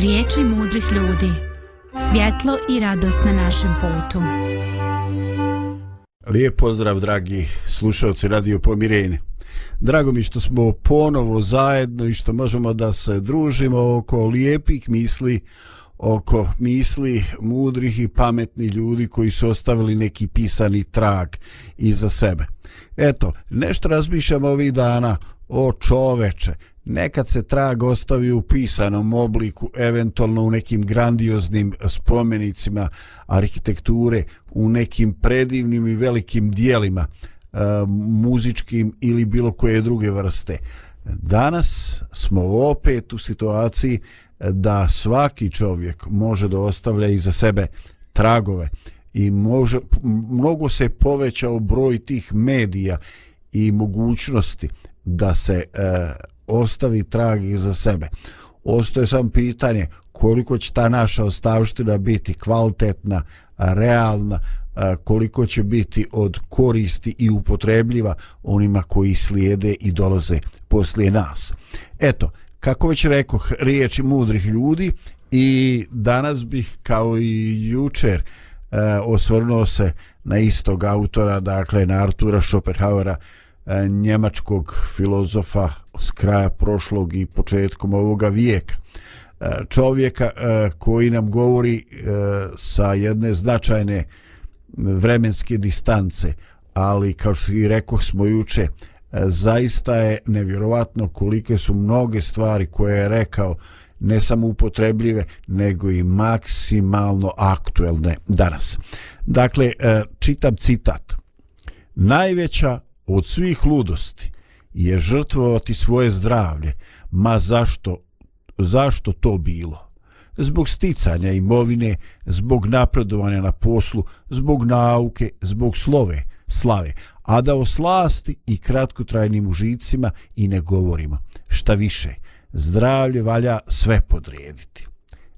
Riječi mudrih ljudi. Svjetlo i radost na našem putu. Lijep pozdrav, dragi slušalci Radio Pomirenje. Drago mi što smo ponovo zajedno i što možemo da se družimo oko lijepih misli, oko misli mudrih i pametnih ljudi koji su ostavili neki pisani trag iza sebe. Eto, nešto razmišljamo ovih dana o čoveče. Nekad se trag ostavi u pisanom obliku, eventualno u nekim grandioznim spomenicima arhitekture, u nekim predivnim i velikim dijelima e, muzičkim ili bilo koje druge vrste. Danas smo opet u situaciji da svaki čovjek može da ostavlja iza sebe tragove i može, mnogo se povećao broj tih medija i mogućnosti da se e, ostavi trag iza sebe. Ostoje sam pitanje koliko će ta naša ostavština biti kvalitetna, realna, koliko će biti od koristi i upotrebljiva onima koji slijede i dolaze poslije nas. Eto, kako već rekao, riječi mudrih ljudi i danas bih kao i jučer e, osvrnuo se na istog autora, dakle na Artura Schopenhauera, E, njemačkog filozofa s kraja prošlog i početkom ovoga vijeka. E, čovjeka e, koji nam govori sa jedne značajne vremenske distance, ali kao što i rekao smo juče, zaista je nevjerovatno kolike su mnoge stvari koje je rekao ne samo upotrebljive, nego i maksimalno aktuelne danas. Dakle, čitam citat. Najveća od svih ludosti je žrtvovati svoje zdravlje. Ma zašto, zašto to bilo? Zbog sticanja imovine, zbog napredovanja na poslu, zbog nauke, zbog slove, slave. A da o slasti i kratkotrajnim užicima i ne govorimo. Šta više, zdravlje valja sve podrediti.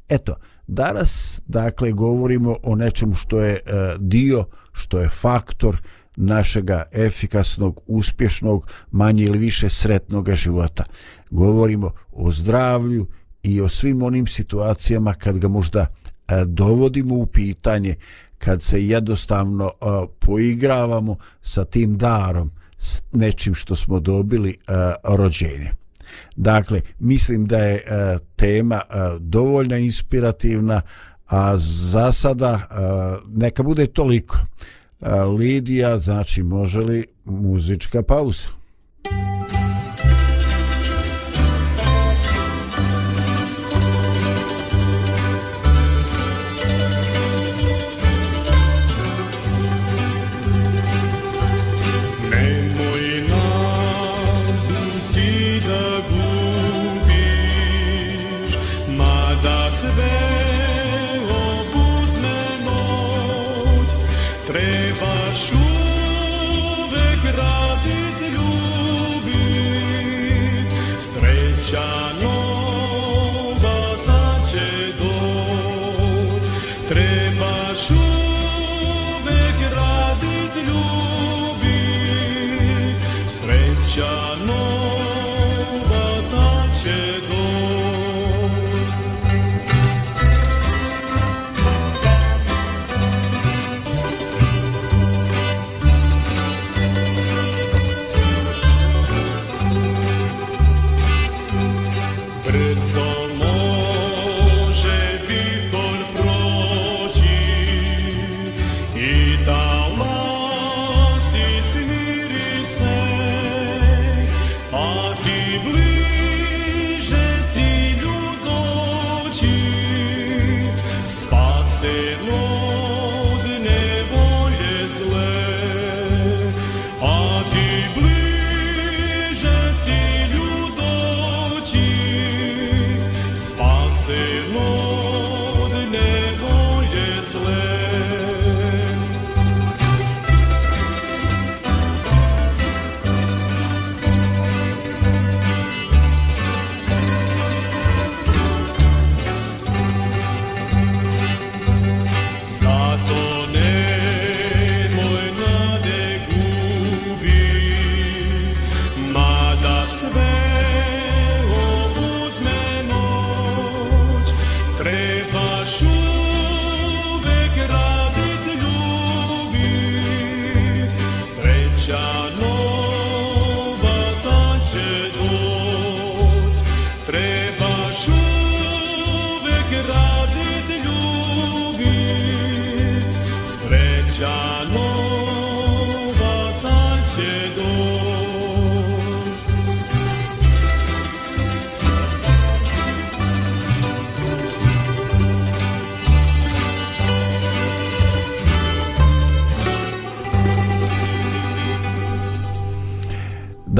Eto, danas dakle govorimo o nečemu što je e, dio, što je faktor, našega efikasnog, uspješnog, manje ili više sretnog života. Govorimo o zdravlju i o svim onim situacijama kad ga možda e, dovodimo u pitanje, kad se jednostavno e, poigravamo sa tim darom, s nečim što smo dobili e, rođenje. Dakle, mislim da je e, tema e, dovoljno inspirativna, a za sada e, neka bude toliko. Lidija, znači može li muzička pauza? John Moore.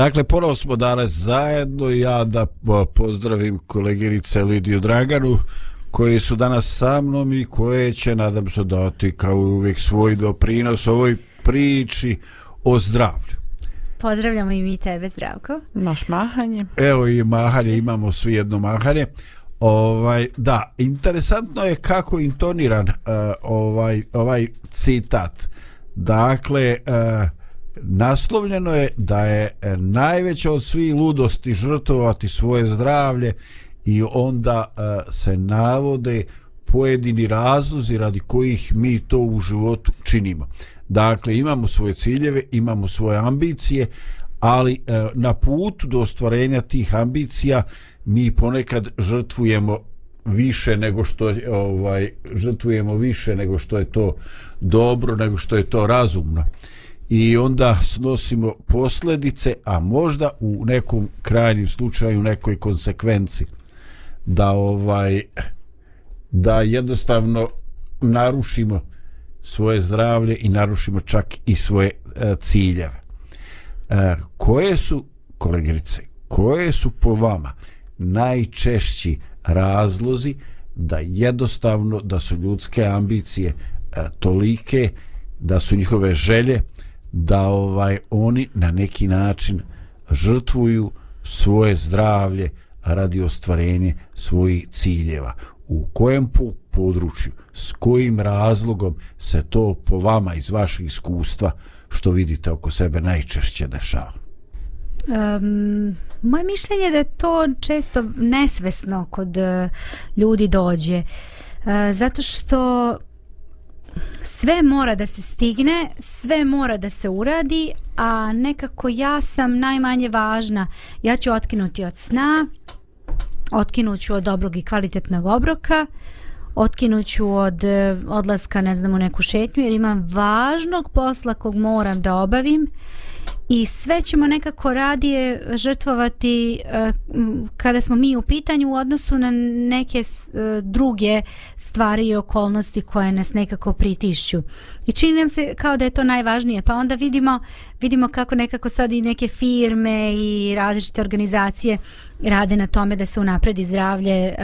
Dakle, ponovo smo danas zajedno i ja da pozdravim koleginice Lidiju Draganu koji su danas sa mnom i koje će, nadam se, dati kao uvijek svoj doprinos ovoj priči o zdravlju. Pozdravljamo i mi tebe, Zdravko. Naš mahanje. Evo i mahanje, imamo svi jedno mahanje. Ovaj, da, interesantno je kako intoniran uh, ovaj, ovaj citat. Dakle, uh, naslovljeno je da je najveća od svih ludosti žrtovati svoje zdravlje i onda uh, se navode pojedini razlozi radi kojih mi to u životu činimo. Dakle, imamo svoje ciljeve, imamo svoje ambicije, ali e, na putu do ostvarenja tih ambicija mi ponekad žrtvujemo više nego što ovaj žrtvujemo više nego što je to dobro nego što je to razumno i onda snosimo posljedice a možda u nekom krajnjem slučaju nekoj konsekvenci da ovaj da jednostavno narušimo svoje zdravlje i narušimo čak i svoje e, ciljeve. E, koje su kolegrice, koje su po vama najčešći razlozi da jednostavno da su ljudske ambicije e, tolike da su njihove želje da ovaj oni na neki način žrtvuju svoje zdravlje radi ostvarenje svojih ciljeva u kojem području s kojim razlogom se to po vama iz vašeg iskustva što vidite oko sebe najčešće dešava Um, moje mišljenje je da je to često nesvesno kod uh, ljudi dođe. Uh, zato što sve mora da se stigne, sve mora da se uradi, a nekako ja sam najmanje važna. Ja ću otkinuti od sna, otkinuću od dobrog i kvalitetnog obroka, otkinuću od e, odlaska, ne znam, u neku šetnju, jer imam važnog posla kog moram da obavim i sve ćemo nekako radije žrtvovati e, kada smo mi u pitanju u odnosu na neke e, druge stvari i okolnosti koje nas nekako pritišću. I čini nam se kao da je to najvažnije, pa onda vidimo vidimo kako nekako sad i neke firme i različite organizacije rade na tome da se unapredi zdravlje e,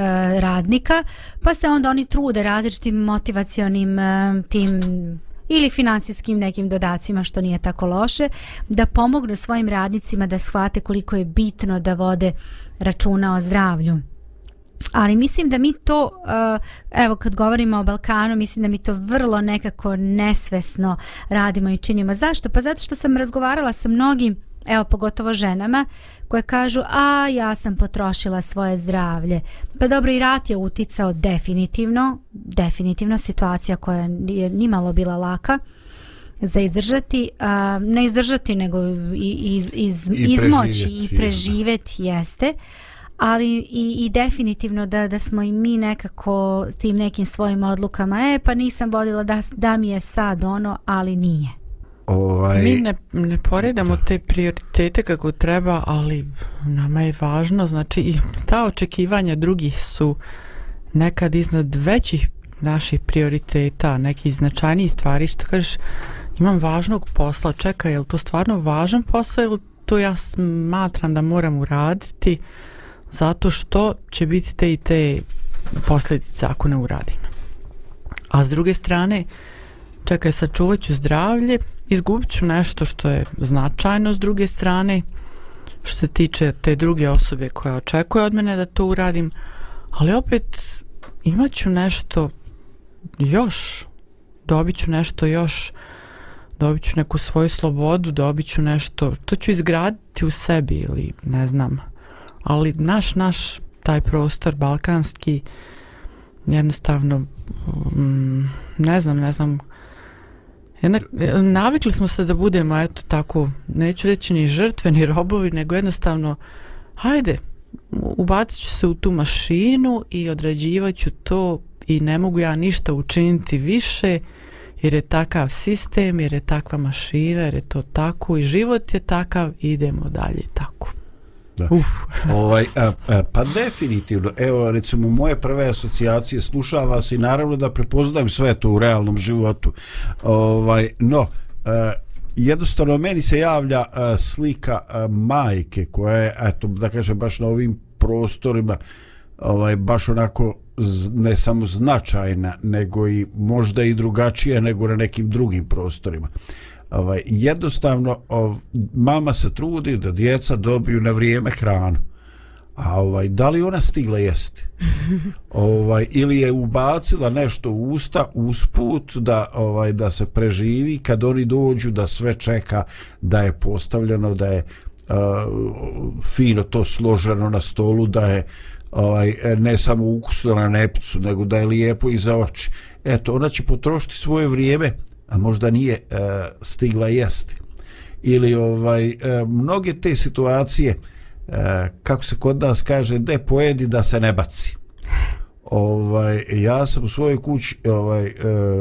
radnika, pa se onda oni trude različitim motivacionim tim ili finansijskim nekim dodacima što nije tako loše da pomognu svojim radnicima da shvate koliko je bitno da vode računa o zdravlju ali mislim da mi to eh, evo kad govorimo o Balkanu mislim da mi to vrlo nekako nesvesno radimo i činimo zašto? pa zato što sam razgovarala sa mnogim evo pogotovo ženama koje kažu a ja sam potrošila svoje zdravlje. Pa dobro i rat je uticao definitivno definitivno situacija koja je nimalo bila laka za izdržati a, ne izdržati nego i, iz, iz, I izmoći i preživeti jeste ali i, i definitivno da, da smo i mi nekako tim nekim svojim odlukama e pa nisam vodila da, da mi je sad ono ali nije ovaj... Mi ne, ne poredamo te prioritete kako treba, ali nama je važno, znači i ta očekivanja drugih su nekad iznad većih naših prioriteta, neki značajniji stvari, što kažeš, imam važnog posla, čekaj, je li to stvarno važan posao ili to ja smatram da moram uraditi zato što će biti te i te posljedice ako ne uradim. A s druge strane, čekaj, sačuvat ću zdravlje, izgubit ću nešto što je značajno s druge strane, što se tiče te druge osobe koja očekuje od mene da to uradim, ali opet imat ću nešto još, dobit ću nešto još, dobit ću neku svoju slobodu, dobit ću nešto, to ću izgraditi u sebi ili ne znam, ali naš, naš taj prostor balkanski jednostavno mm, ne znam, ne znam Jednak, e, navikli smo se da budemo, eto tako, neću reći ni žrtve, ni robovi, nego jednostavno, hajde, ubacit ću se u tu mašinu i odrađivat ću to i ne mogu ja ništa učiniti više, jer je takav sistem, jer je takva mašina, jer je to tako i život je takav, idemo dalje tako. Da. Uf. ovaj, a, a, pa definitivno, evo recimo moje prve asocijacije slušava se i naravno da prepoznajem sve to u realnom životu. Ovaj, no, a, jednostavno meni se javlja uh, slika uh, majke koja je eto da kažem baš na ovim prostorima ovaj baš onako ne samo značajna nego i možda i drugačija nego na nekim drugim prostorima ovaj jednostavno ov, mama se trudi da djeca dobiju na vrijeme hranu. A ovaj da li ona stigla jesti? Ovaj ili je ubacila nešto u usta usput da ovaj da se preživi kad oni dođu da sve čeka da je postavljeno da je uh, fino to složeno na stolu da je ovaj ne samo ukusno na nepcu nego da je lijepo i za oči. Eto ona će potrošiti svoje vrijeme a možda nije e, stigla jesti. Ili ovaj e, mnoge te situacije e, kako se kod nas kaže de pojedi da se ne baci. Ovaj ja sam u svojoj kući ovaj e,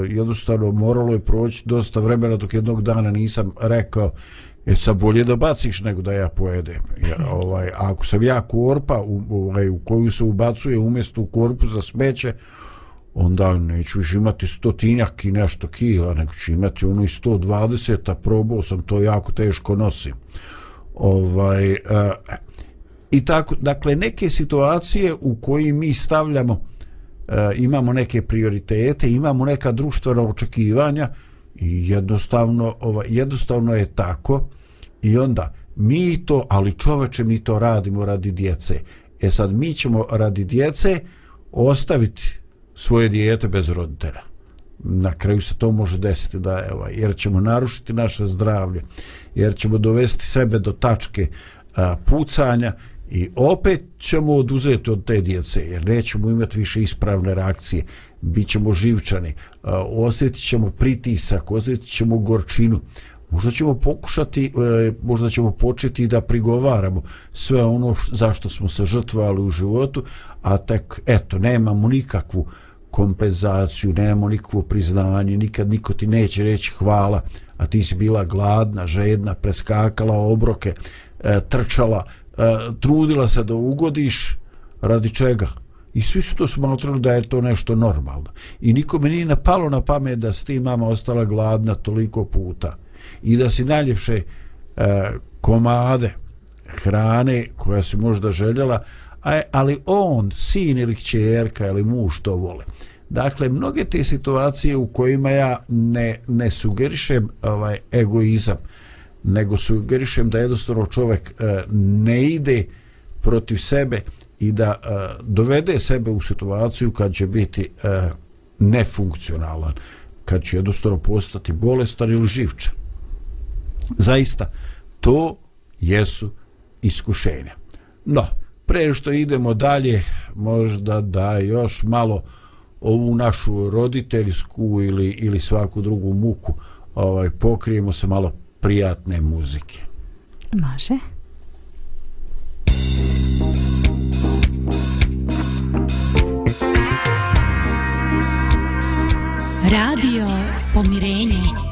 jednostavno moralo je proći dosta vremena dok jednog dana nisam rekao je sa bolje da baciš nego da ja pojedem? Ja, ovaj ako sam ja korpa u, ovaj, u koju se ubacuje umjesto u korpu za smeće onda neću više imati stotinjak i nešto kila nego ću imati ono i 120 a probao sam to jako teško nosim. Ovaj e, i tako dakle neke situacije u koji mi stavljamo e, imamo neke prioritete imamo neka društvena očekivanja i jednostavno ovaj jednostavno je tako. I onda mi to ali čoveče mi to radimo radi djece. E sad mi ćemo radi djece ostaviti svoje dijete bez roditelja. Na kraju se to može desiti da evo, jer ćemo narušiti naše zdravlje jer ćemo dovesti sebe do tačke a, pucanja i opet ćemo oduzeti od te djece jer nećemo imati više ispravne reakcije. Bit ćemo živčani osjetit ćemo pritisak osjetit ćemo gorčinu. Možda ćemo pokušati e, možda ćemo početi da prigovaramo sve ono zašto smo se žrtvovali u životu a tek eto nemamo nikakvu kompenzaciju nemamo nikakvo priznanje nikad niko ti neće reći hvala a ti si bila gladna, žedna, preskakala obroke, e, trčala, e, trudila se da ugodiš, radi čega? I svi su to smatrali da je to nešto normalno. I nikome nije napalo na pamet da si ti mama ostala gladna toliko puta. I da si najljepše e, komade hrane koja si možda željela, ali on, sin ili čerka ili muž to vole. Dakle, mnoge te situacije u kojima ja ne, ne sugerišem ovaj egoizam, nego sugerišem da jednostavno čovjek eh, ne ide protiv sebe i da eh, dovede sebe u situaciju kad će biti eh, nefunkcionalan, kad će jednostavno postati bolestan ili živčan. Zaista, to jesu iskušenja. No, pre što idemo dalje, možda da još malo ovu našu roditeljsku ili, ili svaku drugu muku ovaj, pokrijemo se malo prijatne muzike. Može. Radio Pomirenje.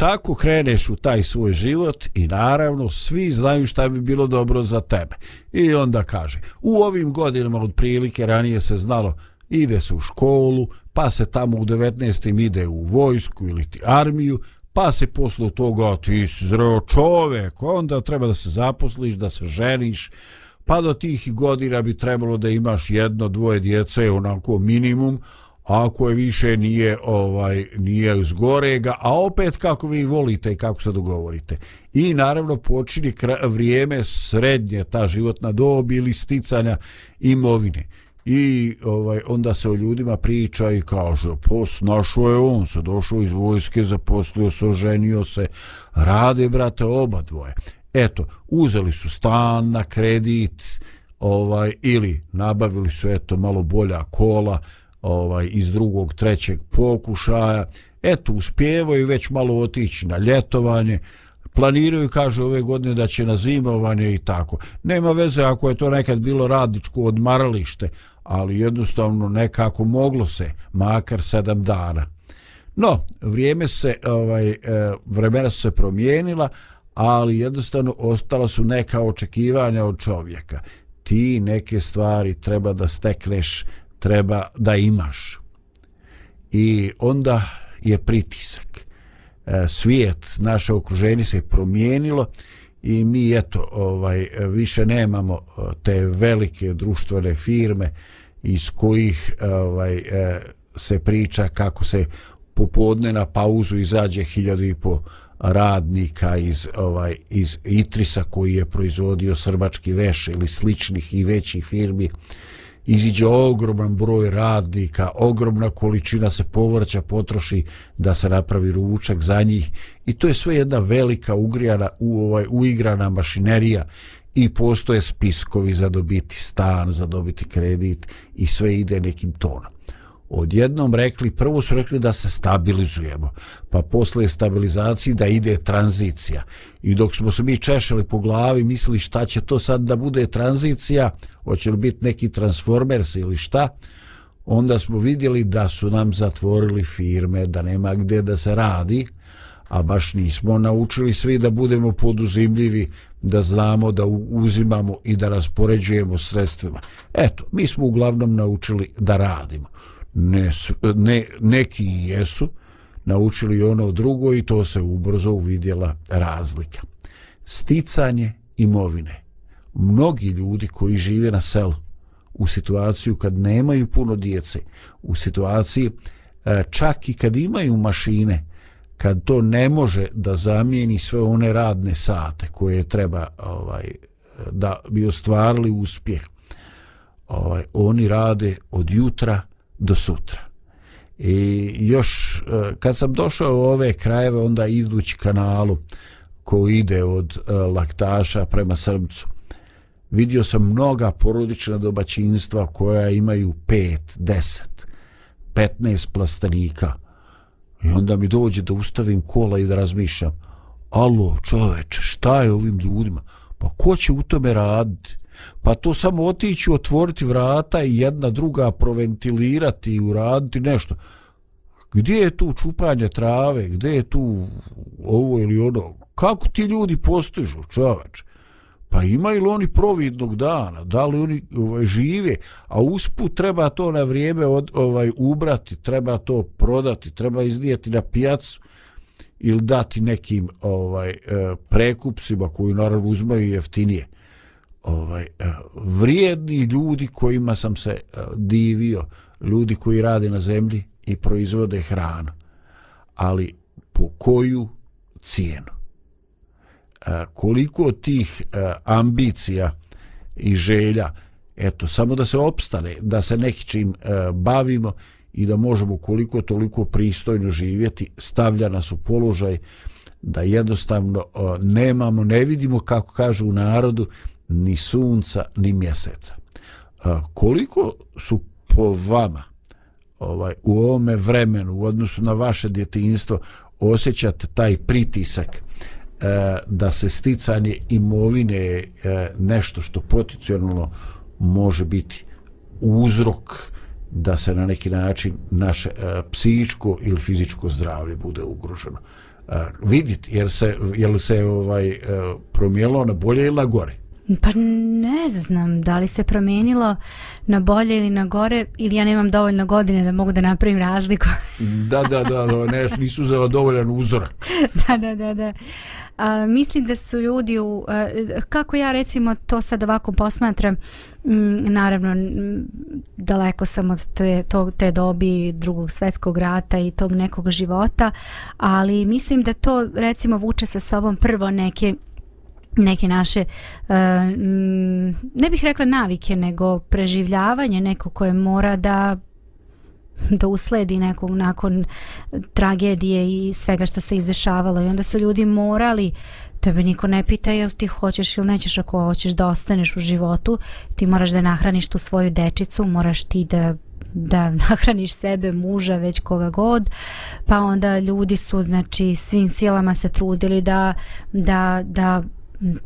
Tako kreneš u taj svoj život i naravno svi znaju šta bi bilo dobro za tebe. I onda kaže, u ovim godinama od prilike ranije se znalo ide se u školu, pa se tamo u 19. ide u vojsku ili ti armiju, pa se posle toga ti si zreo čovek, onda treba da se zaposliš, da se ženiš, pa do tih godina bi trebalo da imaš jedno, dvoje djece, onako minimum, ako je više nije ovaj nije iz gorega, a opet kako vi volite i kako se dogovorite. I naravno počini vrijeme srednje, ta životna dob ili sticanja imovine. I ovaj onda se o ljudima priča i kaže, pa, pos našo je on, se došao iz vojske, zaposlio se, oženio se, rade, brate, oba dvoje. Eto, uzeli su stan na kredit, ovaj ili nabavili su eto malo bolja kola, ovaj iz drugog, trećeg pokušaja. Eto, uspjevaju već malo otići na ljetovanje, planiraju, kaže, ove godine da će na zimovanje i tako. Nema veze ako je to nekad bilo radničko odmaralište, ali jednostavno nekako moglo se, makar sedam dana. No, vrijeme se, ovaj, e, vremena su se promijenila, ali jednostavno ostala su neka očekivanja od čovjeka. Ti neke stvari treba da stekneš treba da imaš. I onda je pritisak. E, svijet, naše okruženje se promijenilo i mi eto ovaj više nemamo e, te velike društvene firme iz kojih e, ovaj se priča kako se popodne na pauzu izađe hiljadu i po radnika iz ovaj iz Itrisa koji je proizvodio srbački veš ili sličnih i većih firmi iziđe ogroman broj radnika, ogromna količina se povrća potroši da se napravi ručak za njih. I to je sve jedna velika ugrijana, u, ovaj, uigrana mašinerija. I postoje spiskovi za dobiti stan, za dobiti kredit i sve ide nekim tonom odjednom rekli, prvo su rekli da se stabilizujemo, pa posle stabilizacije da ide tranzicija. I dok smo se mi češali po glavi, mislili šta će to sad da bude tranzicija, hoće li biti neki transformers ili šta, onda smo vidjeli da su nam zatvorili firme, da nema gdje da se radi, a baš nismo naučili svi da budemo poduzimljivi, da znamo da uzimamo i da raspoređujemo sredstvima. Eto, mi smo uglavnom naučili da radimo ne, ne, neki jesu naučili ono drugo i to se ubrzo uvidjela razlika. Sticanje imovine. Mnogi ljudi koji žive na selu u situaciju kad nemaju puno djece, u situaciji e, čak i kad imaju mašine, kad to ne može da zamijeni sve one radne sate koje treba ovaj da bi ostvarili uspjeh. Ovaj oni rade od jutra do sutra. I još e, kad sam došao u ove krajeve onda izdući kanalu koji ide od e, Laktaša prema Srbcu vidio sam mnoga porodična dobačinstva koja imaju 5, 10, 15 plastenika. I onda mi dođe da ustavim kola i da razmišljam. Alo čoveče, šta je ovim ljudima? Pa ko će u tome raditi? Pa to samo otići, otvoriti vrata i jedna druga proventilirati i uraditi nešto. Gdje je tu čupanje trave, gdje je tu ovo ili ono? Kako ti ljudi postižu, čovač? Pa imaju li oni providnog dana? Da li oni ovaj, žive? A usput treba to na vrijeme od, ovaj ubrati, treba to prodati, treba iznijeti na pijacu ili dati nekim ovaj e, prekupcima koji naravno uzmaju jeftinije ovaj eh, vrijedni ljudi kojima sam se eh, divio, ljudi koji rade na zemlji i proizvode hranu. Ali po koju cijenu? Eh, koliko tih ambicija i želja, eto, samo da se opstane, da se nekim bavimo i da možemo koliko toliko pristojno živjeti, stavlja nas u položaj da jednostavno nemamo, ne vidimo kako kažu u narodu, ni sunca, ni mjeseca. A, koliko su po vama ovaj u ovome vremenu u odnosu na vaše djetinjstvo osjećate taj pritisak e, da se sticanje imovine e, nešto što potencijalno može biti uzrok da se na neki način naše e, psihičko ili fizičko zdravlje bude ugroženo. E, vidjeti jer se jel se ovaj e, promijelo na bolje ili na gore Pa ne znam da li se promijenilo na bolje ili na gore ili ja nemam dovoljno godine da mogu da napravim razliku. da, da, da, da ne, nisu uzela dovoljan uzorak. da, da, da, da. A, mislim da su ljudi u, a, kako ja recimo to sad ovako posmatram m, naravno m, daleko sam od te, to, te dobi drugog svetskog rata i tog nekog života ali mislim da to recimo vuče sa sobom prvo neke neke naše uh, ne bih rekla navike nego preživljavanje neko koje mora da da usledi nekog nakon tragedije i svega što se izdešavalo. I onda su ljudi morali tebe niko ne pita jel ti hoćeš ili nećeš ako hoćeš da ostaneš u životu ti moraš da nahraniš tu svoju dečicu moraš ti da da nahraniš sebe, muža, već koga god, pa onda ljudi su znači svim silama se trudili da, da, da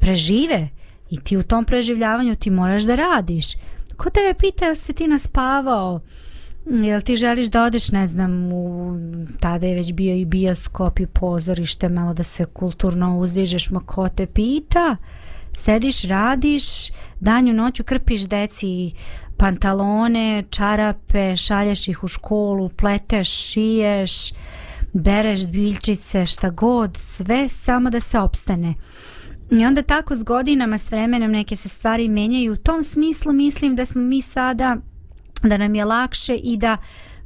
prežive i ti u tom preživljavanju ti moraš da radiš. Ko tebe pita jel si ti naspavao? Jel ti želiš da odeš, ne znam, u, tada je već bio i bioskop i pozorište, malo da se kulturno uzdižeš, ma ko te pita? Sediš, radiš, danju noću krpiš deci pantalone, čarape, šalješ ih u školu, pleteš, šiješ, bereš biljčice, šta god, sve samo da se opstane. I onda tako s godinama, s vremenom neke se stvari menjaju. U tom smislu mislim da smo mi sada, da nam je lakše i da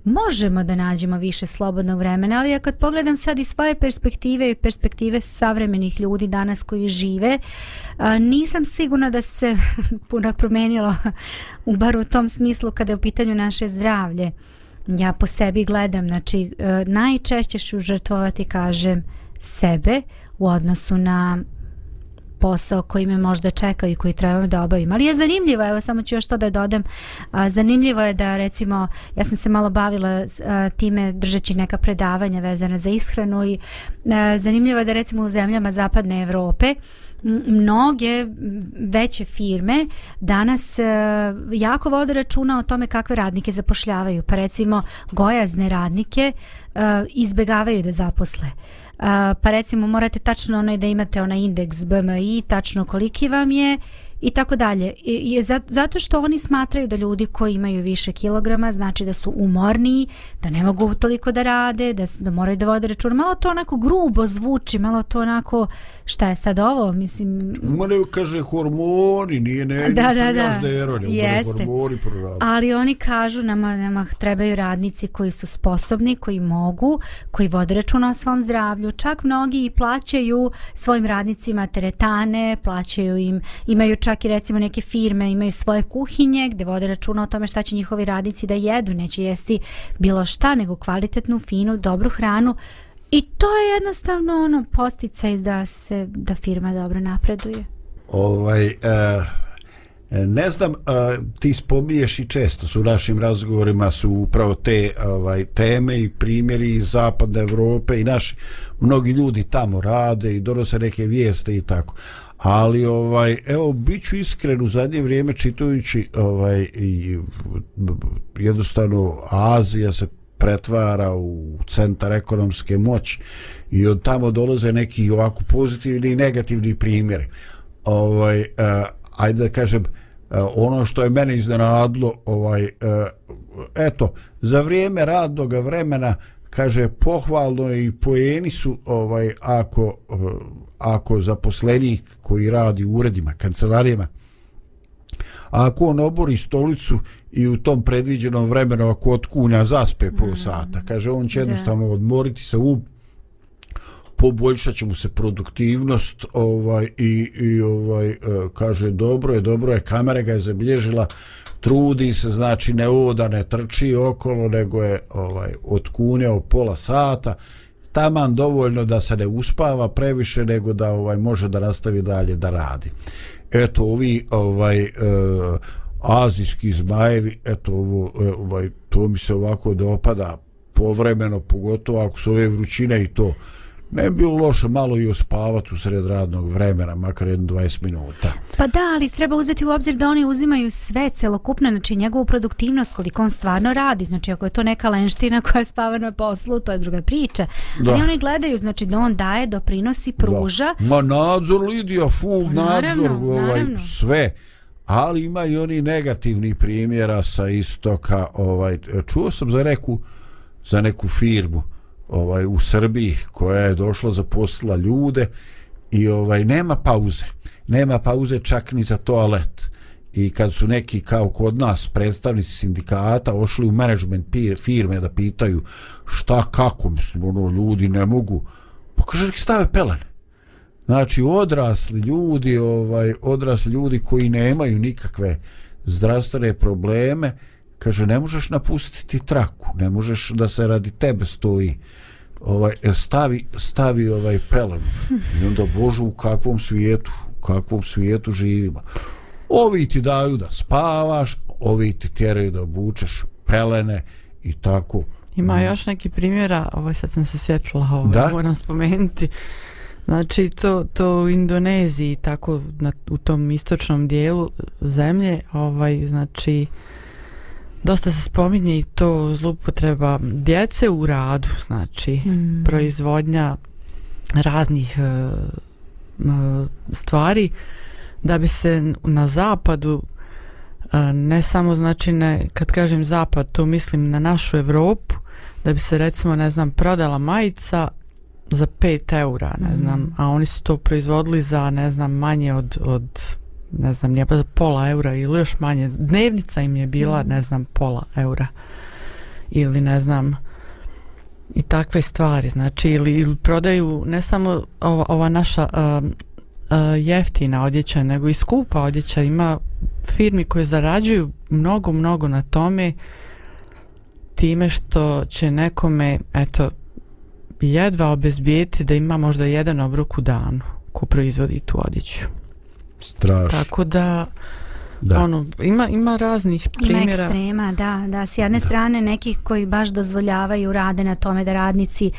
možemo da nađemo više slobodnog vremena, ali ja kad pogledam sad i svoje perspektive i perspektive savremenih ljudi danas koji žive, nisam sigurna da se puno promenilo u bar u tom smislu kada je u pitanju naše zdravlje. Ja po sebi gledam, znači e, najčešće ću žrtvovati, kažem, sebe u odnosu na posao koji me možda čeka i koji trebam da obavim. Ali je zanimljivo, evo samo ću još to da dodam, a, zanimljivo je da recimo, ja sam se malo bavila a, time držeći neka predavanja vezana za ishranu i a, zanimljivo je da recimo u zemljama zapadne Evrope mnoge veće firme danas jako vode računa o tome kakve radnike zapošljavaju. Pa recimo gojazne radnike izbegavaju da zaposle pa recimo morate tačno onaj da imate onaj indeks BMI, tačno koliki vam je i tako dalje. I, je zato što oni smatraju da ljudi koji imaju više kilograma znači da su umorniji, da ne mogu toliko da rade, da, da moraju da vode račun. Malo to onako grubo zvuči, malo to onako šta je sad ovo, mislim... Ma ne kaže hormoni, nije ne, da, da, da. Ne, Jeste. hormoni Ali oni kažu nama, nama trebaju radnici koji su sposobni, koji mogu, koji vode računa o svom zdravlju. Čak mnogi i plaćaju svojim radnicima teretane, plaćaju im, imaju čak i recimo neke firme imaju svoje kuhinje gdje vode računa o tome šta će njihovi radnici da jedu, neće jesti bilo šta, nego kvalitetnu, finu, dobru hranu. I to je jednostavno ono posticaj da se da firma dobro napreduje. Ovaj e, ne znam, a, ti spominješ i često su u našim razgovorima su upravo te ovaj teme i primjeri iz zapadne Evrope i naši mnogi ljudi tamo rade i donose neke vijeste i tako ali ovaj evo biću iskren u zadnje vrijeme čitajući ovaj i, jednostavno Azija se pretvara u centar ekonomske moći i od tamo dolaze neki ovako pozitivni i negativni primjeri. Ovaj eh, ajde da kažem eh, ono što je mene iznenadlo ovaj eh, eto za vrijeme radnog vremena kaže pohvalno i poeni su ovaj ako e, ako zaposlenik koji radi u uredima, kancelarijama, ako on obori stolicu i u tom predviđenom vremenu ako otkunja zaspe po mm. sata, kaže on će jednostavno da. odmoriti se u poboljšat će mu se produktivnost ovaj i, i ovaj e, kaže dobro je, dobro je, kamera ga je zabilježila trudi se, znači ne oda, ne trči okolo, nego je ovaj otkunjao pola sata taman dovoljno da se ne uspava previše nego da ovaj može da nastavi dalje da radi. Eto ovi ovaj e, azijski zmajevi, eto ovo, e, ovaj to mi se ovako dopada povremeno, pogotovo ako su ove vrućine i to ne bi bilo loše malo i ospavati u sred radnog vremena, makar jedno 20 minuta. Pa da, ali treba uzeti u obzir da oni uzimaju sve celokupno, znači njegovu produktivnost koliko on stvarno radi, znači ako je to neka lenština koja spava na poslu, to je druga priča. Da. Ali oni gledaju, znači da on daje, doprinosi, pruža. Da. Ma nadzor, Lidija, full pa nadzor, ovaj, naravno. sve. Ali ima i oni negativni primjera sa istoka, ovaj, čuo sam za neku, za neku firmu, ovaj u Srbiji koja je došla zaposlila ljude i ovaj nema pauze. Nema pauze čak ni za toalet. I kad su neki kao kod nas predstavnici sindikata ošli u management firme da pitaju šta kako mislim ono ljudi ne mogu pa kaže nek stave pelene. Znači odrasli ljudi ovaj odrasli ljudi koji nemaju nikakve zdravstvene probleme kaže ne možeš napustiti traku ne možeš da se radi tebe stoji ovaj e, stavi stavi ovaj pelem i onda bože u kakvom svijetu u kakvom svijetu živimo ovi ti daju da spavaš ovi ti tjeraju da obučeš pelene i tako ima mm. još neki primjera ovaj sad sam se sjetila ovaj, da? moram spomenuti Znači to, to u Indoneziji tako na, u tom istočnom dijelu zemlje ovaj znači dosta se spominje i to zloupotreba djece u radu znači mm. proizvodnja raznih uh, stvari da bi se na zapadu uh, ne samo znači ne, kad kažem zapad to mislim na našu Evropu da bi se recimo ne znam prodala majica za 5 eura, ne mm. znam, a oni su to proizvodili za, ne znam, manje od, od ne znam, nije pola eura ili još manje. Dnevnica im je bila, mm. ne znam, pola eura. Ili, ne znam, i takve stvari. Znači, ili, ili prodaju ne samo ova, ova naša uh, uh, jeftina odjeća, nego i skupa odjeća. Ima firmi koje zarađuju mnogo, mnogo na tome time što će nekome, eto, jedva obezbijeti da ima možda jedan obrok u danu ko proizvodi tu odjeću. Strašno. Tako da, da. Ono, ima, ima raznih primjera. Ima ekstrema, da, da. S jedne da. strane nekih koji baš dozvoljavaju rade na tome da radnici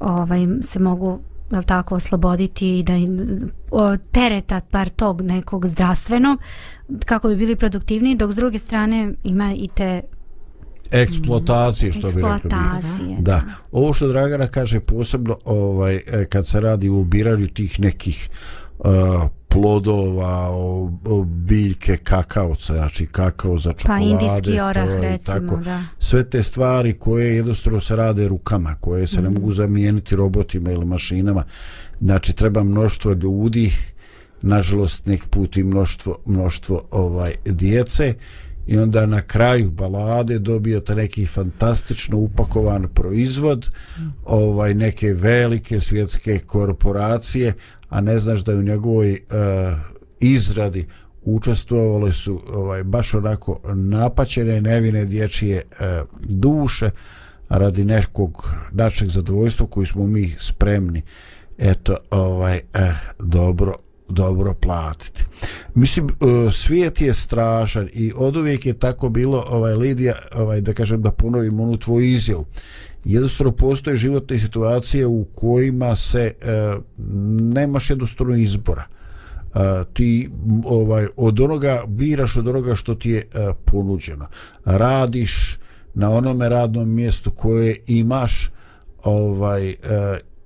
ovaj, se mogu jel tako osloboditi i da o, tereta par tog nekog zdravstvenog kako bi bili produktivni dok s druge strane ima i te eksploatacije što bi rekli da. da ovo što Dragana kaže posebno ovaj e, kad se radi u ubiranju tih nekih uh, plodova, o, o biljke kakaoca, znači kakao za čokolade. Pa indijski orah, recimo, tako. da. Sve te stvari koje jednostavno se rade rukama, koje se mm. ne mogu zamijeniti robotima ili mašinama. Znači, treba mnoštvo ljudi, nažalost, nek put i mnoštvo, mnoštvo ovaj, djece i onda na kraju balade dobijete neki fantastično upakovan proizvod ovaj neke velike svjetske korporacije a ne znaš da je u njegovoj uh, izradi učestvovale su ovaj baš onako napaćene nevine dječje e, duše radi nekog našeg zadovoljstva koji smo mi spremni eto ovaj eh, dobro dobro platiti. Mislim, e, svijet je strašan i od uvijek je tako bilo, ovaj, Lidija, ovaj, da kažem da ponovim onu tvoju izjavu. Jednostavno postoje životne situacije u kojima se e, nemaš jednostavno izbora. E, ti ovaj od onoga biraš od onoga što ti je e, ponuđeno. Radiš na onome radnom mjestu koje imaš ovaj e,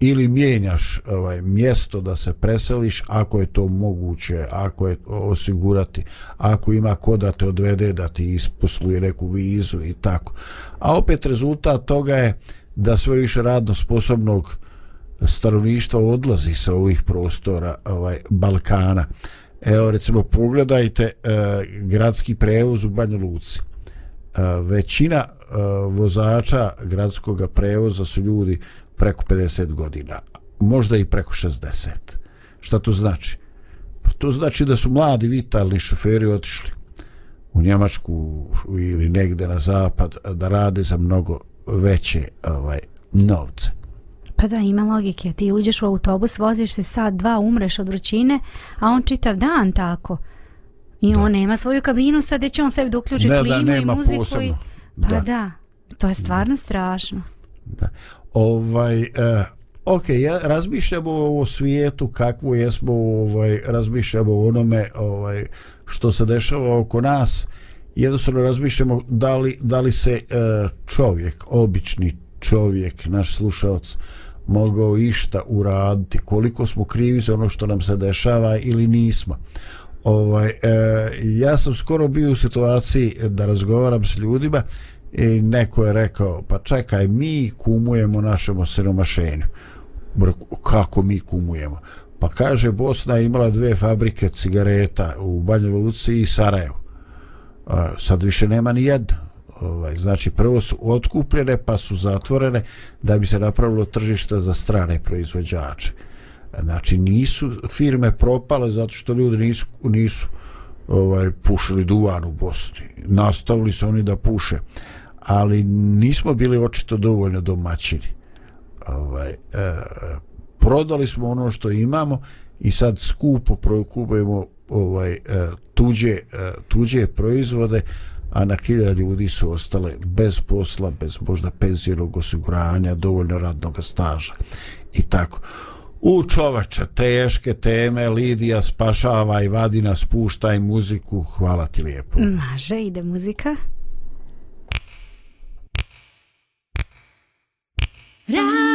ili mijenjaš ovaj mjesto da se preseliš ako je to moguće ako je osigurati ako ima ko da te odvede da ti isposluje neku vizu i tako. A opet rezultat toga je da sve više radno sposobnog stanovništva odlazi sa ovih prostora ovaj Balkana. Evo recimo pogledajte e, gradski prevoz u Banja Luci. E, većina e, vozača gradskog prevoza su ljudi preko 50 godina, možda i preko 60. Šta to znači? Pa to znači da su mladi vitalni šoferi otišli u Njemačku ili negde na zapad da rade za mnogo veće ovaj novce. Pa da, ima logike. Ti uđeš u autobus, voziš se sad, dva, umreš od vrućine, a on čitav dan tako. I da. on nema svoju kabinu, sad će on sebi da uključi ne, klimu da, i muziku. Posebno. I... Pa da. da, to je stvarno da. strašno. Da ovaj uh, ok, ja razmišljamo o svijetu kakvo jesmo, ovaj, razmišljamo o onome ovaj, što se dešava oko nas, jednostavno razmišljamo da li, da li se uh, čovjek, obični čovjek, naš slušalac, mogao išta uraditi, koliko smo krivi za ono što nam se dešava ili nismo. Ovaj, e, ja sam skoro bio u situaciji da razgovaram s ljudima i neko je rekao, pa čekaj, mi kumujemo našem osiromašenju. Kako mi kumujemo? Pa kaže, Bosna je imala dve fabrike cigareta u Banja Luci i Sarajevo. A, sad više nema ni jedno Ovaj, znači, prvo su otkupljene pa su zatvorene da bi se napravilo tržište za strane proizvođače. Znači, nisu firme propale zato što ljudi nisu, nisu ovaj, pušili duvan u Bosni. Nastavili su oni da puše. Ali nismo bili očito dovoljno domaćini. Ovaj, e, prodali smo ono što imamo i sad skupo prokupujemo ovaj, e, tuđe, e, tuđe proizvode, a na hiljada ljudi su ostale bez posla, bez možda penzijnog osiguranja, dovoljno radnog staža i tako. U čovača, teške teme, Lidija spašava i vadi nas, puštaj muziku, hvala ti lijepo. Maže, ide muzika. Radio,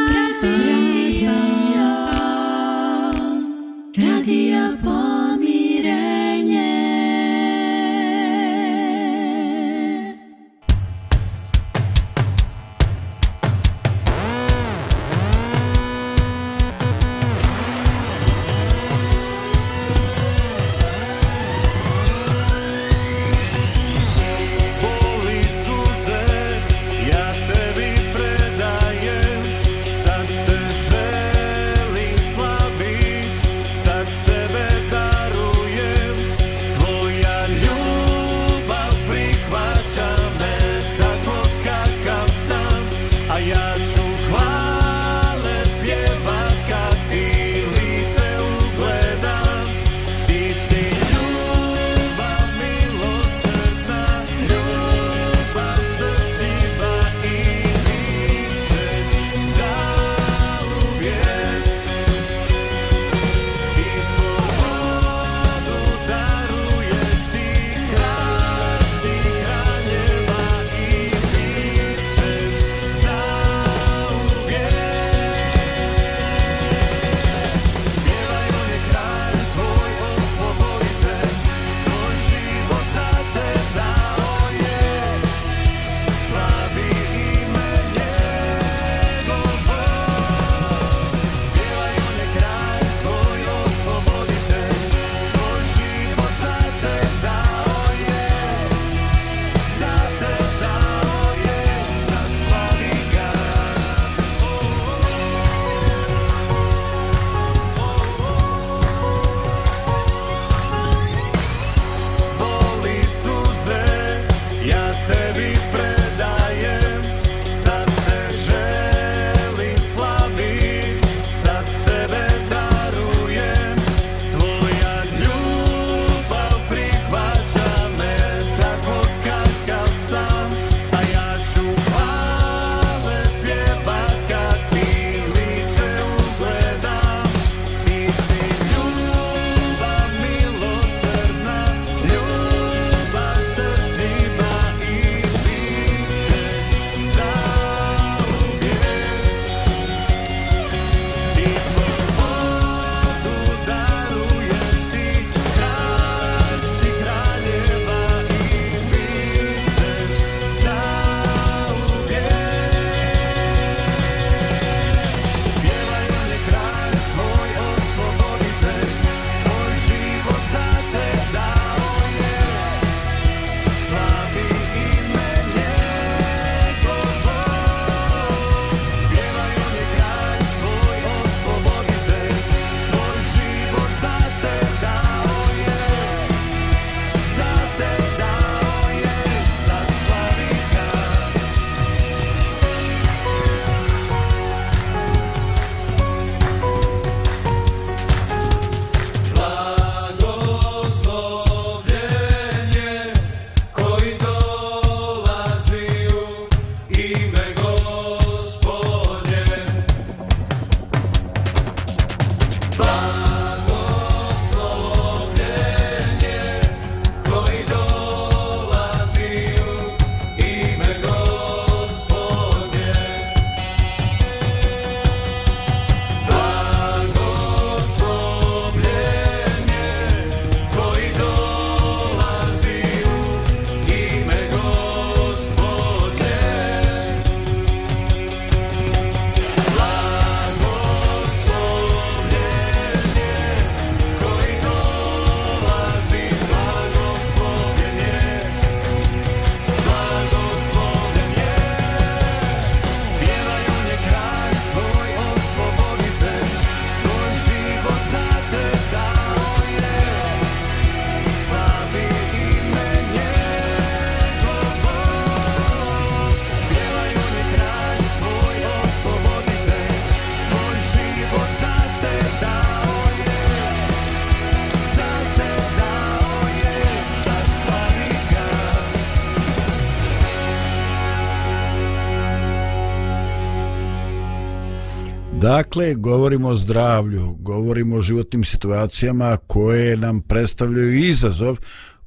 Dakle, govorimo o zdravlju, govorimo o životnim situacijama koje nam predstavljaju izazov,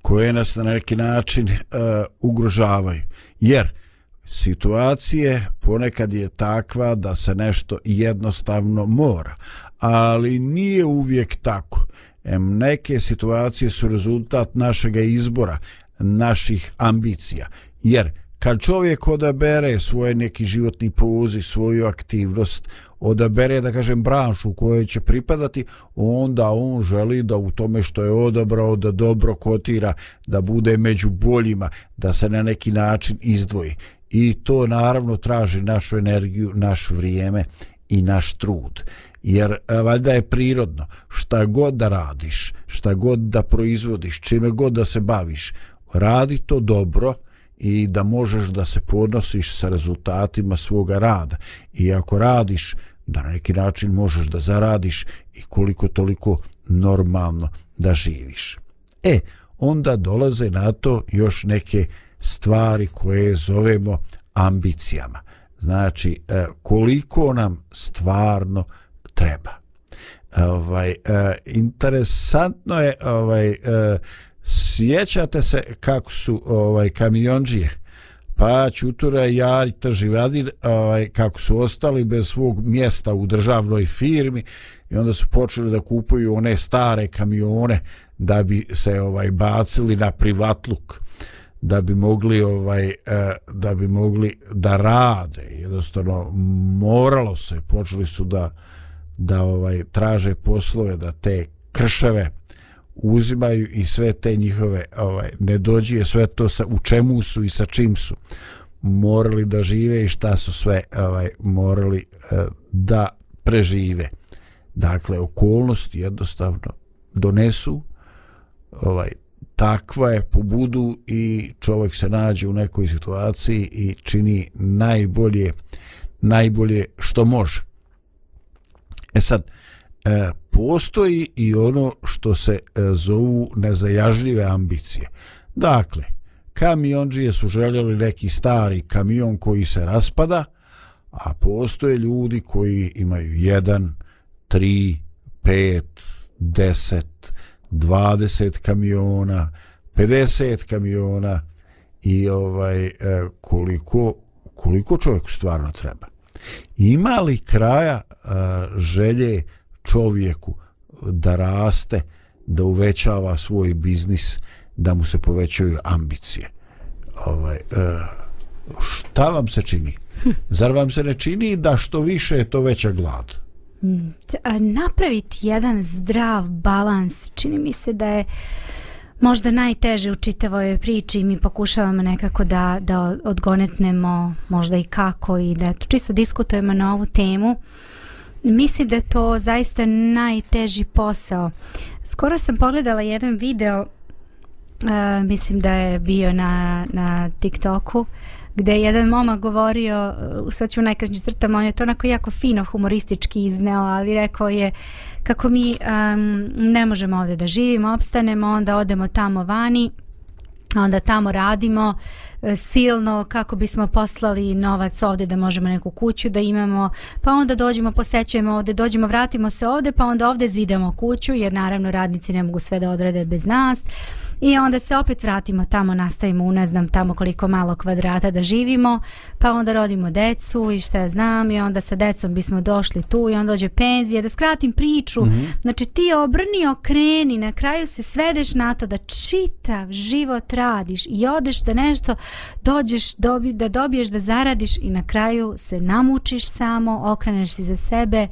koje nas na neki način e, ugrožavaju. Jer situacije ponekad je takva da se nešto jednostavno mora, ali nije uvijek tako. E, neke situacije su rezultat našeg izbora, naših ambicija. Jer kad čovjek odabere svoj neki životni poziv, svoju aktivnost, odabere, da kažem, branšu u kojoj će pripadati, onda on želi da u tome što je odabrao, da dobro kotira, da bude među boljima, da se na neki način izdvoji. I to naravno traži našu energiju, naš vrijeme i naš trud. Jer e, valjda je prirodno, šta god da radiš, šta god da proizvodiš, čime god da se baviš, radi to dobro, i da možeš da se podnosiš sa rezultatima svoga rada i ako radiš da na neki način možeš da zaradiš i koliko toliko normalno da živiš. E, onda dolaze na to još neke stvari koje zovemo ambicijama. Znači, e, koliko nam stvarno treba. E, ovaj, e, interesantno je ovaj, sjećate se kako su ovaj kamionđije? Pa Čutura i Jari Trživadin ovaj, kako su ostali bez svog mjesta u državnoj firmi i onda su počeli da kupuju one stare kamione da bi se ovaj bacili na privatluk da bi mogli ovaj e, da bi mogli da rade. Jednostavno moralo se. Počeli su da da ovaj traže poslove da te krševe uzimaju i sve te njihove ovaj ne dođe sve to sa u čemu su i sa čim su. Morali da žive i šta su sve ovaj morali eh, da prežive. Dakle okolnosti jednostavno donesu ovaj takva je pobudu i čovjek se nađe u nekoj situaciji i čini najbolje najbolje što može. E sad eh, postoji i ono što se e, zovu nezajažljive ambicije. Dakle, kamionđije su željeli neki stari kamion koji se raspada, a postoje ljudi koji imaju jedan, tri, pet, deset, dvadeset kamiona, 50 kamiona i ovaj e, koliko koliko čovjeku stvarno treba. Ima li kraja e, želje čovjeku da raste, da uvećava svoj biznis, da mu se povećaju ambicije. Ovaj, e, šta vam se čini? Zar vam se ne čini da što više je to veća glad? Mm, Napraviti jedan zdrav balans, čini mi se da je možda najteže u čitavoj priči mi pokušavamo nekako da, da odgonetnemo možda i kako i da čisto diskutujemo na ovu temu. Mislim da je to zaista najteži posao. Skoro sam pogledala jedan video, uh, mislim da je bio na, na TikToku, gde je jedan momak govorio, e, sad ću najkraći crtama, on je to onako jako fino humoristički izneo, ali rekao je kako mi um, ne možemo ovdje da živimo, opstanemo, onda odemo tamo vani, onda tamo radimo, silno kako bismo poslali novac ovde da možemo neku kuću da imamo, pa onda dođemo, posećujemo ovde, dođemo, vratimo se ovde, pa onda ovde zidamo kuću, jer naravno radnici ne mogu sve da odrade bez nas. I onda se opet vratimo tamo, nastavimo u ne znam tamo koliko malo kvadrata da živimo, pa onda rodimo decu i šta ja znam i onda sa decom bismo došli tu i onda dođe penzija, da skratim priču. Mm -hmm. Znači ti obrni, okreni, na kraju se svedeš na to da čitav život radiš i odeš da nešto dođeš, dobi, da dobiješ, da zaradiš i na kraju se namučiš samo, okreneš si za sebe,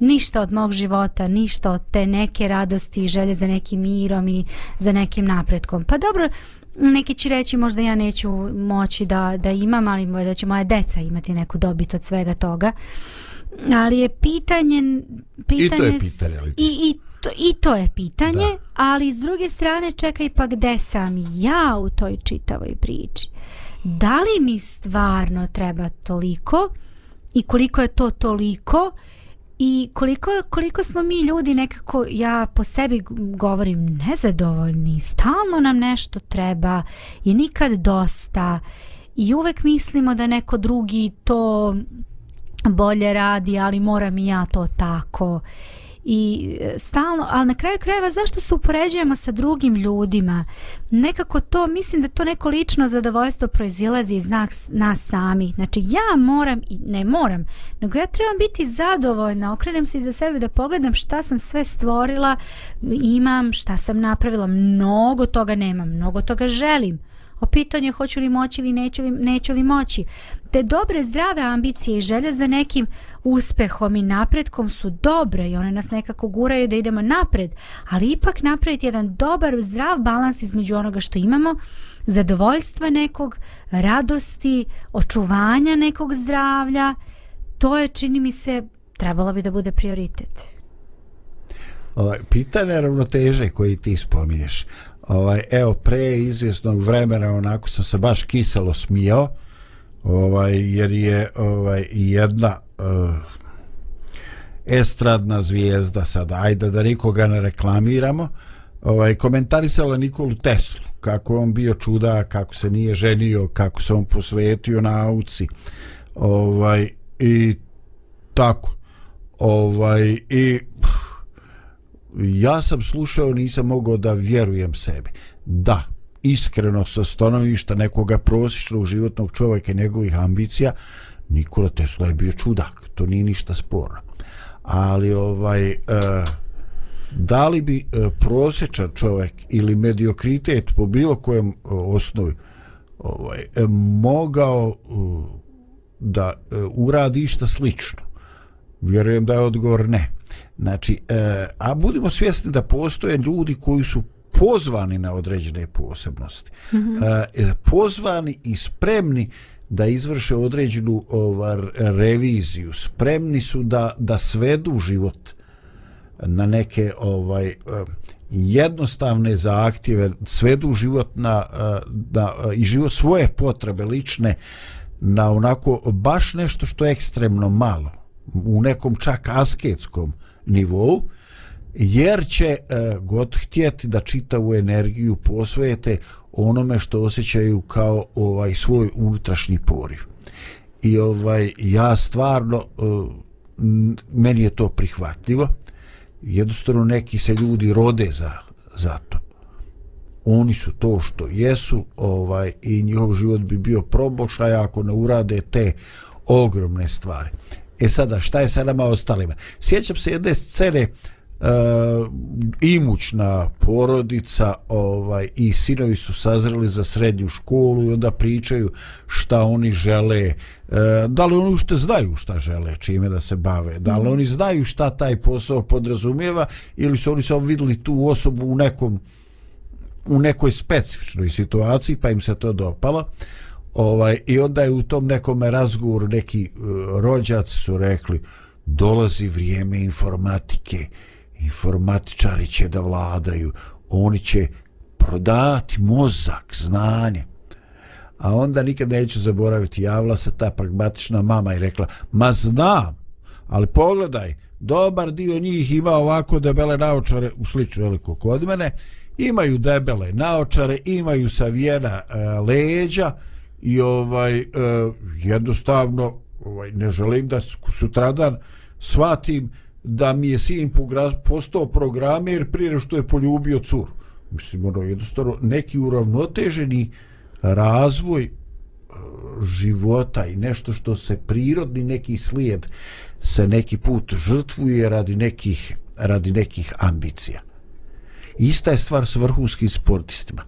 ništa od mog života, ništa od te neke radosti i želje za nekim mirom i za nekim napretkom. Pa dobro, neki će reći možda ja neću moći da, da imam, ali da će moja deca imati neku dobit od svega toga. Ali je pitanje... pitanje I to je pitanje. Ali... I, i, to, I to je pitanje, da. ali s druge strane čekaj pa gde sam ja u toj čitavoj priči. Da li mi stvarno treba toliko i koliko je to toliko i koliko, koliko smo mi ljudi nekako, ja po sebi govorim, nezadovoljni, stalno nam nešto treba i nikad dosta i uvek mislimo da neko drugi to bolje radi, ali moram i ja to tako i e, stalno, ali na kraju krajeva zašto se upoređujemo sa drugim ljudima? Nekako to, mislim da to neko lično zadovoljstvo proizilazi iz nas, nas samih, znači ja moram i ne moram, nego ja trebam biti zadovoljna, okrenem se iza sebe da pogledam šta sam sve stvorila imam, šta sam napravila mnogo toga nemam, mnogo toga želim o pitanje hoću li moći ili neću li, neću li moći. Te dobre, zdrave ambicije i želje za nekim uspehom i napretkom su dobre i one nas nekako guraju da idemo napred, ali ipak napraviti jedan dobar, zdrav balans između onoga što imamo, zadovoljstva nekog, radosti, očuvanja nekog zdravlja, to je, čini mi se, trebalo bi da bude prioritet. Ovaj, pitanje ravnoteže koji ti spominješ ovaj, evo pre izvjesnog vremena onako sam se baš kiselo smijao ovaj, jer je ovaj, jedna uh, estradna zvijezda sada, ajde da nikoga ne reklamiramo ovaj, komentarisala Nikolu Teslu kako on bio čuda, kako se nije ženio kako se on posvetio nauci ovaj, i tako ovaj, i ja sam slušao, nisam mogao da vjerujem sebi. Da, iskreno sa stanovišta nekoga prosječnog životnog čovjeka i njegovih ambicija, Nikola Tesla je bio čudak, to nije ništa sporno. Ali ovaj e, da li bi e, prosječan čovjek ili mediokritet po bilo kojem e, osnovi ovaj, e, mogao e, da e, uradi išta slično? Vjerujem da je odgovor ne. Znači, e, a budimo svjesni da postoje ljudi koji su pozvani na određene posebnosti. Mm -hmm. e, pozvani i spremni da izvrše određenu ovaj, reviziju. Spremni su da, da svedu život na neke ovaj e, jednostavne zahtjeve, svedu život na, e, na, i život svoje potrebe lične na onako baš nešto što je ekstremno malo u nekom čak asketskom nivou jer će e, god htjeti da čitavu energiju posvojete onome što osjećaju kao ovaj svoj unutrašnji poriv. I ovaj ja stvarno e, meni je to prihvatljivo. Jednostavno neki se ljudi rode za, za to. Oni su to što jesu ovaj i njihov život bi bio probošaj ako ne urade te ogromne stvari. E sada, šta je sa nama ostalima? Sjećam se jedne scene uh, imućna porodica ovaj i sinovi su sazreli za srednju školu i onda pričaju šta oni žele uh, da li oni ušte znaju šta žele čime da se bave da li mm. oni znaju šta taj posao podrazumijeva ili su oni samo vidjeli tu osobu u nekom u nekoj specifičnoj situaciji pa im se to dopalo ovaj i onda je u tom nekom razgovoru neki e, rođaci su rekli dolazi vrijeme informatike. Informatičari će da vladaju. Oni će prodati mozak znanje. A onda nikad neću zaboraviti javila se ta pragmatična mama i rekla ma znam ali pogledaj dobar dio njih ima ovako debele naočare u sliču veliko kod mene. Imaju debele naočare imaju savijena e, leđa i ovaj uh, jednostavno ovaj ne želim da sutradan svatim da mi je sin postao programer prije što je poljubio curu. Mislim, ono, jednostavno, neki uravnoteženi razvoj e, života i nešto što se prirodni neki slijed se neki put žrtvuje radi nekih, radi nekih ambicija. Ista je stvar s vrhunskim sportistima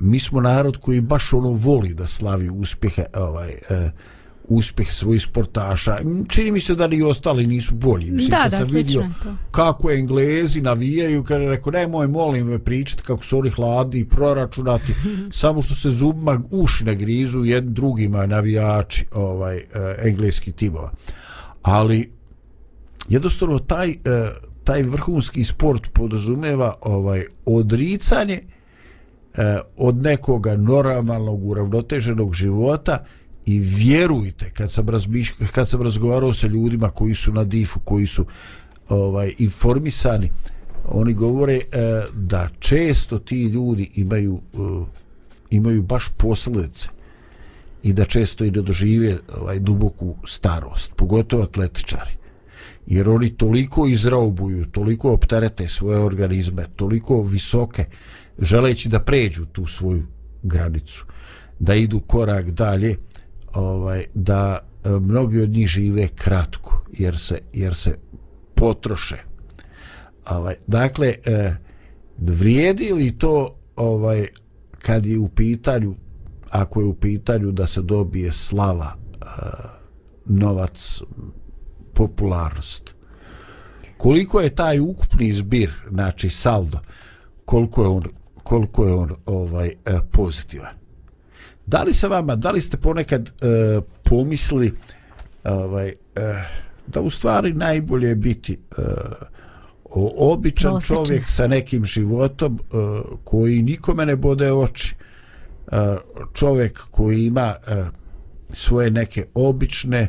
mi smo narod koji baš ono voli da slavi uspjehe ovaj e, uspjeh svojih sportaša. Čini mi se da ni ostali nisu bolji. Mislim, da, da, sam vidio to. kako Englezi navijaju, kada rekao, nemoj, molim me pričati kako su oni hladni i proračunati, samo što se zubima uši ne grizu drugima navijači ovaj, eh, engleski timova. Ali, jednostavno, taj, eh, taj vrhunski sport podrazumeva ovaj, odricanje E, od nekoga normalnog uravnoteženog života i vjerujte kad sam, razmiš, kad sam razgovarao sa ljudima koji su na difu koji su ovaj informisani oni govore e, da često ti ljudi imaju e, imaju baš posljedice i da često i da dožive ovaj duboku starost, pogotovo atletičari. Jer oni toliko izraubuju, toliko opterete svoje organizme, toliko visoke, želeći da pređu tu svoju granicu, da idu korak dalje, ovaj, da e, mnogi od njih žive kratko, jer se, jer se potroše. Ovaj, dakle, e, vrijedi li to ovaj, kad je u pitanju ako je u pitanju da se dobije slava, uh, novac, popularnost. Koliko je taj ukupni zbir, znači saldo, koliko je on, koliko je on ovaj uh, pozitivan? Da li se vama, da li ste ponekad uh, pomisli ovaj, uh, da u stvari najbolje je biti uh, običan Prosječan. čovjek sa nekim životom uh, koji nikome ne bode oči, čovjek koji ima svoje neke obične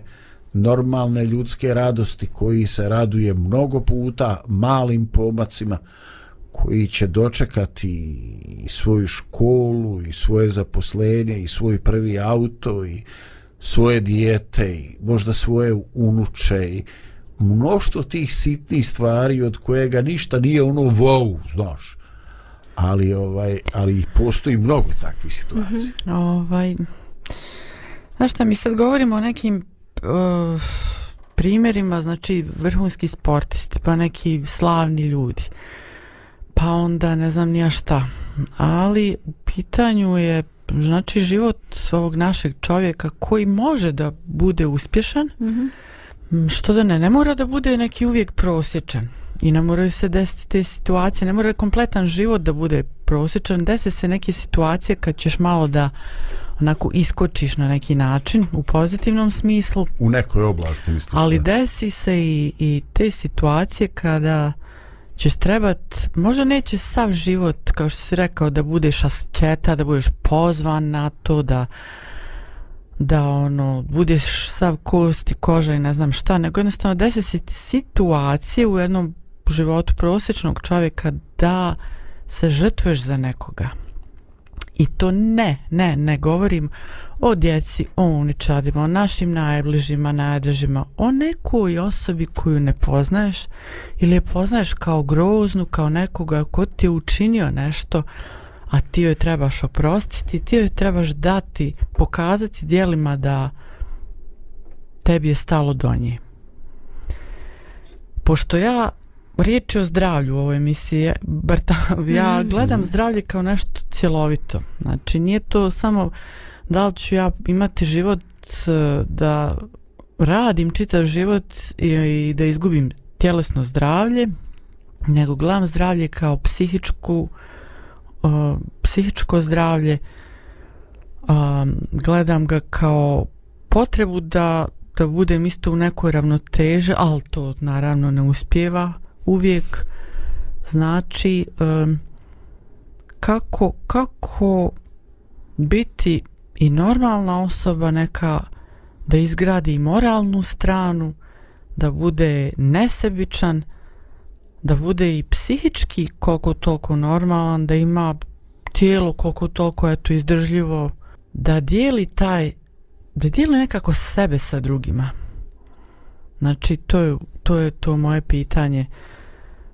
normalne ljudske radosti koji se raduje mnogo puta malim pomacima koji će dočekati i svoju školu i svoje zaposlenje i svoj prvi auto i svoje dijete i možda svoje unuče i mnoštvo tih sitnih stvari od kojega ništa nije ono wow, znaš ali ovaj ali postoji mnogo takvih situacija. Mm -hmm. Ovaj Znaš šta, mi sad govorimo o nekim uh, primjerima, znači vrhunski sportisti, pa neki slavni ljudi. Pa onda ne znam nija šta. Ali u pitanju je znači život ovog našeg čovjeka koji može da bude uspješan, mm -hmm. što da ne, ne mora da bude neki uvijek prosječan i ne moraju se desiti te situacije, ne mora kompletan život da bude prosječan, desi se neke situacije kad ćeš malo da onako iskočiš na neki način u pozitivnom smislu. U nekoj oblasti mislim. Ali desi se i, i te situacije kada ćeš trebat, možda neće sav život, kao što si rekao, da budeš asketa, da budeš pozvan na to, da da ono budeš sav kost i koža i ne znam šta, nego jednostavno desi se situacije u jednom životu prosječnog čovjeka da se žrtvuješ za nekoga. I to ne, ne, ne govorim o djeci, o uničadima, o našim najbližima, najdražima, o nekoj osobi koju ne poznaješ ili je poznaješ kao groznu, kao nekoga ko ti je učinio nešto, a ti joj trebaš oprostiti, ti joj trebaš dati, pokazati dijelima da tebi je stalo do nje. Pošto ja riječ je o zdravlju u ovoj emisiji. Ja mm. gledam zdravlje kao nešto cjelovito. Znači, nije to samo da li ću ja imati život e, da radim čitav život i, i da izgubim tjelesno zdravlje, nego gledam zdravlje kao psihičku uh, psihičko zdravlje. Um, gledam ga kao potrebu da da budem isto u nekoj ravnoteže, ali to naravno ne uspjeva uvijek. Znači um, kako, kako biti i normalna osoba neka da izgradi moralnu stranu da bude nesebičan da bude i psihički koliko toliko normalan da ima tijelo koliko toliko eto izdržljivo da dijeli taj da dijeli nekako sebe sa drugima. Znači to je to, je to moje pitanje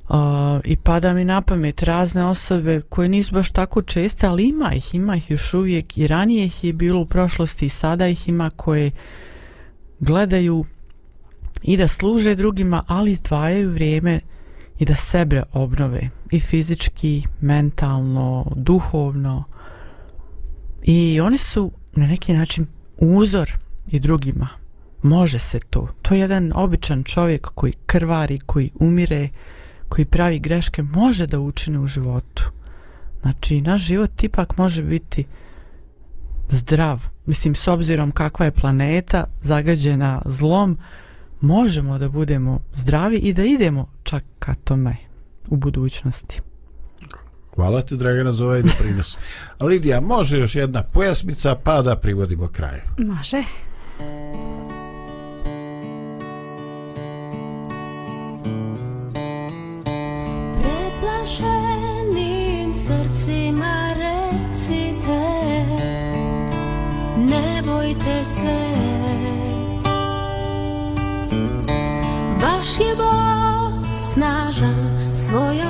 uh, I pada mi na pamet razne osobe koje nisu baš tako česte, ali ima ih, ima ih još uvijek i ranije ih je bilo u prošlosti i sada ih ima koje gledaju i da služe drugima, ali izdvajaju vrijeme i da sebe obnove i fizički, mentalno, duhovno i oni su na neki način uzor i drugima. Može se to. To je jedan običan čovjek koji krvari, koji umire, koji pravi greške može da učine u životu. Znači, naš život ipak može biti zdrav. Mislim, s obzirom kakva je planeta zagađena zlom, možemo da budemo zdravi i da idemo čak ka tome u budućnosti. Hvala ti, Dragana, za ovaj doprinos. Lidija, može još jedna pojasmica, pa da privodimo kraju. Može. Bojte se. Vaš je Bog snažan svoja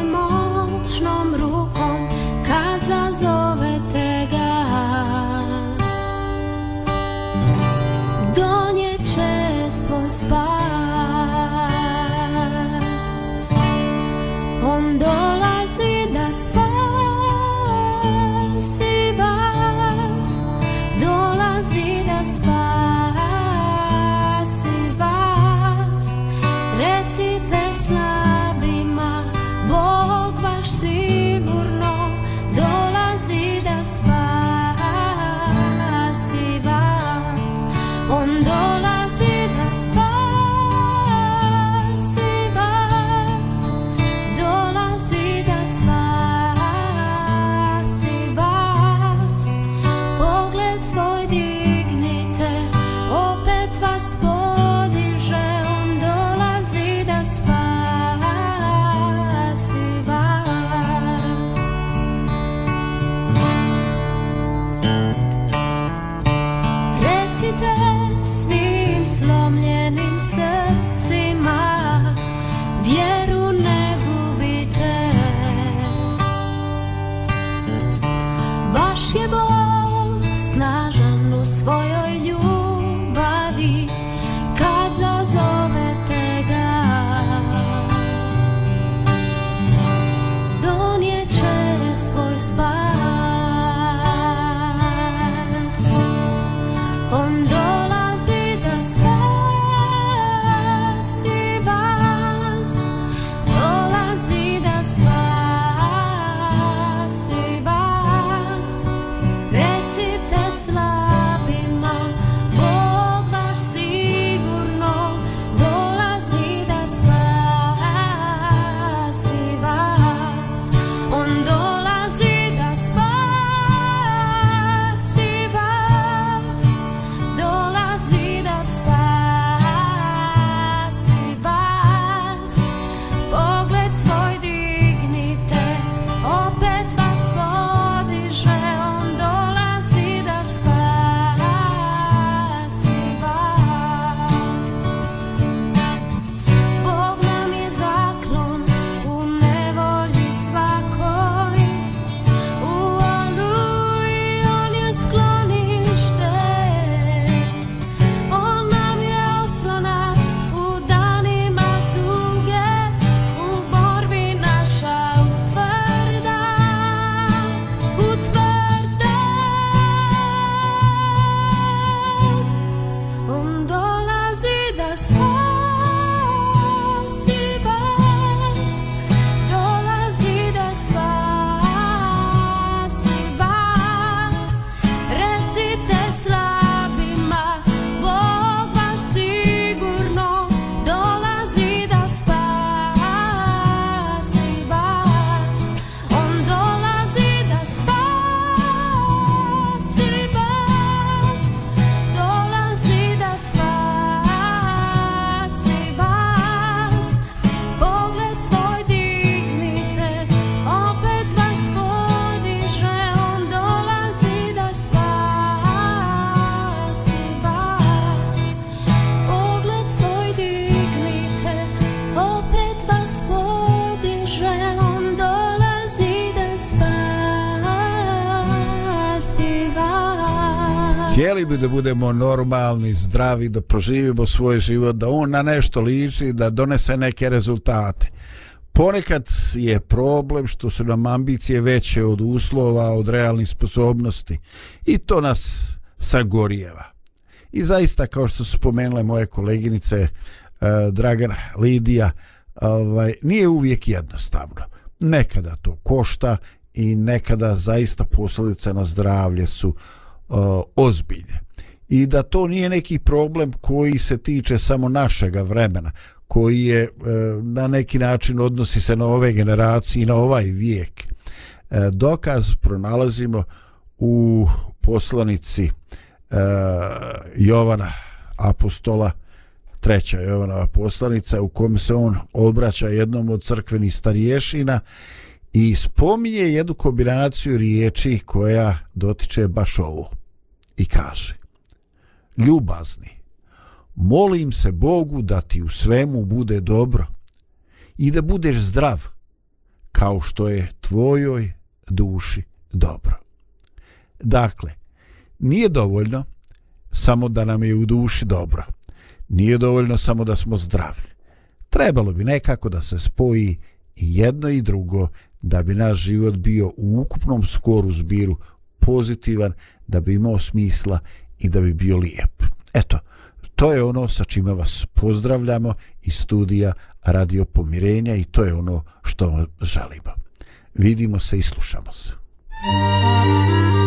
budemo normalni, zdravi, da proživimo svoj život, da on na nešto liči, da donese neke rezultate. Ponekad je problem što su nam ambicije veće od uslova, od realnih sposobnosti i to nas sagorijeva. I zaista, kao što su spomenule moje koleginice eh, Dragana, Lidija, ovaj, nije uvijek jednostavno. Nekada to košta i nekada zaista posljedice na zdravlje su uh, ozbiljne. I da to nije neki problem koji se tiče samo našega vremena, koji je e, na neki način odnosi se na ove generacije i na ovaj vijek. E, dokaz pronalazimo u poslanici uh, Jovana apostola treća Jovanova poslanica u kom se on obraća jednom od crkvenih starješina i spominje jednu kombinaciju riječi koja dotiče baš ovo i kaže ljubazni. Molim se Bogu da ti u svemu bude dobro i da budeš zdrav, kao što je tvojoj duši dobro. Dakle, nije dovoljno samo da nam je u duši dobro. Nije dovoljno samo da smo zdravi. Trebalo bi nekako da se spoji i jedno i drugo da bi naš život bio u ukupnom skoru zbiru pozitivan, da bi imao smisla i da bi bio lijep. Eto, to je ono sa čime vas pozdravljamo iz studija Radio Pomirenja i to je ono što želimo. Vidimo se i slušamo se. Thank you.